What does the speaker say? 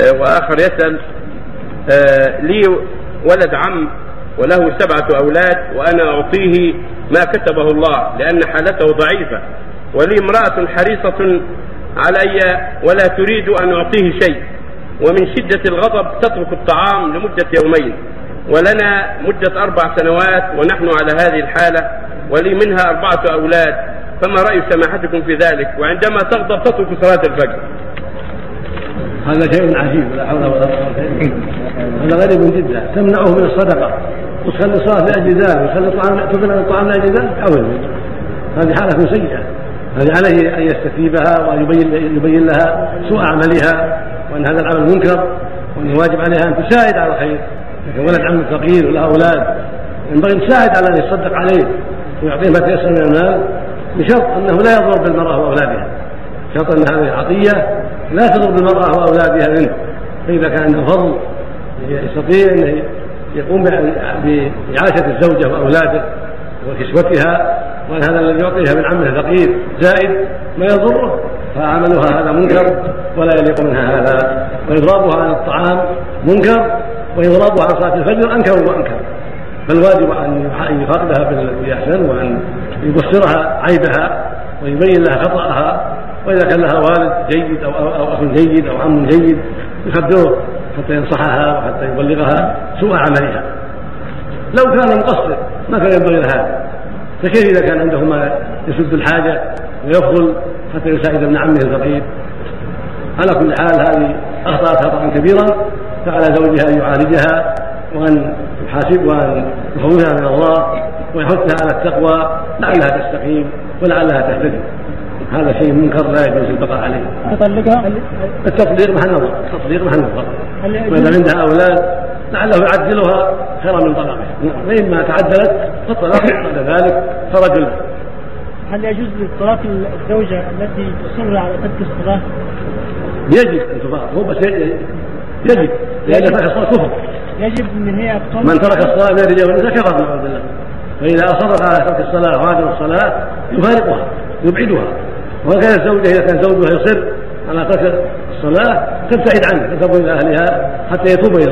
آه، وآخر يسأل آه، لي ولد عم وله سبعة أولاد وأنا أعطيه ما كتبه الله لأن حالته ضعيفة ولي امرأة حريصة علي ولا تريد أن أعطيه شيء ومن شدة الغضب تترك الطعام لمدة يومين ولنا مدة أربع سنوات ونحن على هذه الحالة ولي منها أربعة أولاد فما رأي سماحتكم في ذلك؟ وعندما تغضب تترك صلاة الفجر. هذا شيء عجيب لا حول ولا قوة إلا بالله. هذا غريب جدا. تمنعه من الصدقة. وتخلي الصلاة لاجل ذلك وتخلي الطعام تمنع الطعام لأجل ذلك؟ حول هذه حالة سيئة. هذه عليه أن يستتيبها وأن يبين يبين لها سوء عملها وأن هذا العمل منكر وأن واجب عليها أن تساعد على الخير. لكن ولد عم فقير وله أولاد ينبغي أن تساعد على أن يتصدق عليه ويعطيه ما تيسر من المال بشرط أنه لا يضر بالمرأة وأولادها. شرط أن هذه العطيه لا تضر بالمراه وأولادها منه. فاذا كان عنده فضل يستطيع أن يقوم باعاشه الزوجة وأولاده وكسوتها وأن هذا الذي يعطيها من عمه فقير زائد ما يضره فعملها هذا منكر ولا يليق منها هذا. وإضرابها عن الطعام منكر وإضرابها عن صلاة الفجر أنكر وأنكر. فالواجب أن يفاقدها بالتي احسن وأن يبصرها عيبها ويبين لها خطأها وإذا كان لها والد جيد أو أو أخ جيد أو عم جيد يخبره حتى ينصحها وحتى يبلغها سوء عملها. لو كان مقصر ما كان ينبغي لها. فكيف إذا كان عنده ما يسد الحاجة ويفضل حتى يساعد ابن عمه الفقير؟ على كل حال هذه اخطات خطا كبيرا. فعلى زوجها أن يعالجها وأن يحاسب وأن يخوفها من الله ويحثها على التقوى لعلها تستقيم ولعلها تهتدي. هذا شيء منكر لا يجوز البقاء عليه. تطلقها التطليق محل نظر التطليق محل نظر وإذا عندها أولاد لعله يعدلها خيرا من طلاقها. فان ما تعدلت فالطلاق بعد ذلك فرج له. هل يجوز لطلاق الزوجة التي تصر على ترك الصلاة؟ يجب أن تطلق مو بس يجب. لأن ترك الصلاة كفر. يجب ان هي من ترك الصلاة من الرجال والنساء كفر نعوذ بالله فإذا اصرت على ترك الصلاة وهذه الصلاة يفارقها يبعدها. وكانت الزوجه إذا كان زوجها يصر على ترك الصلاة تبتعد عنه تذهب إلى أهلها حتى يتوب إلى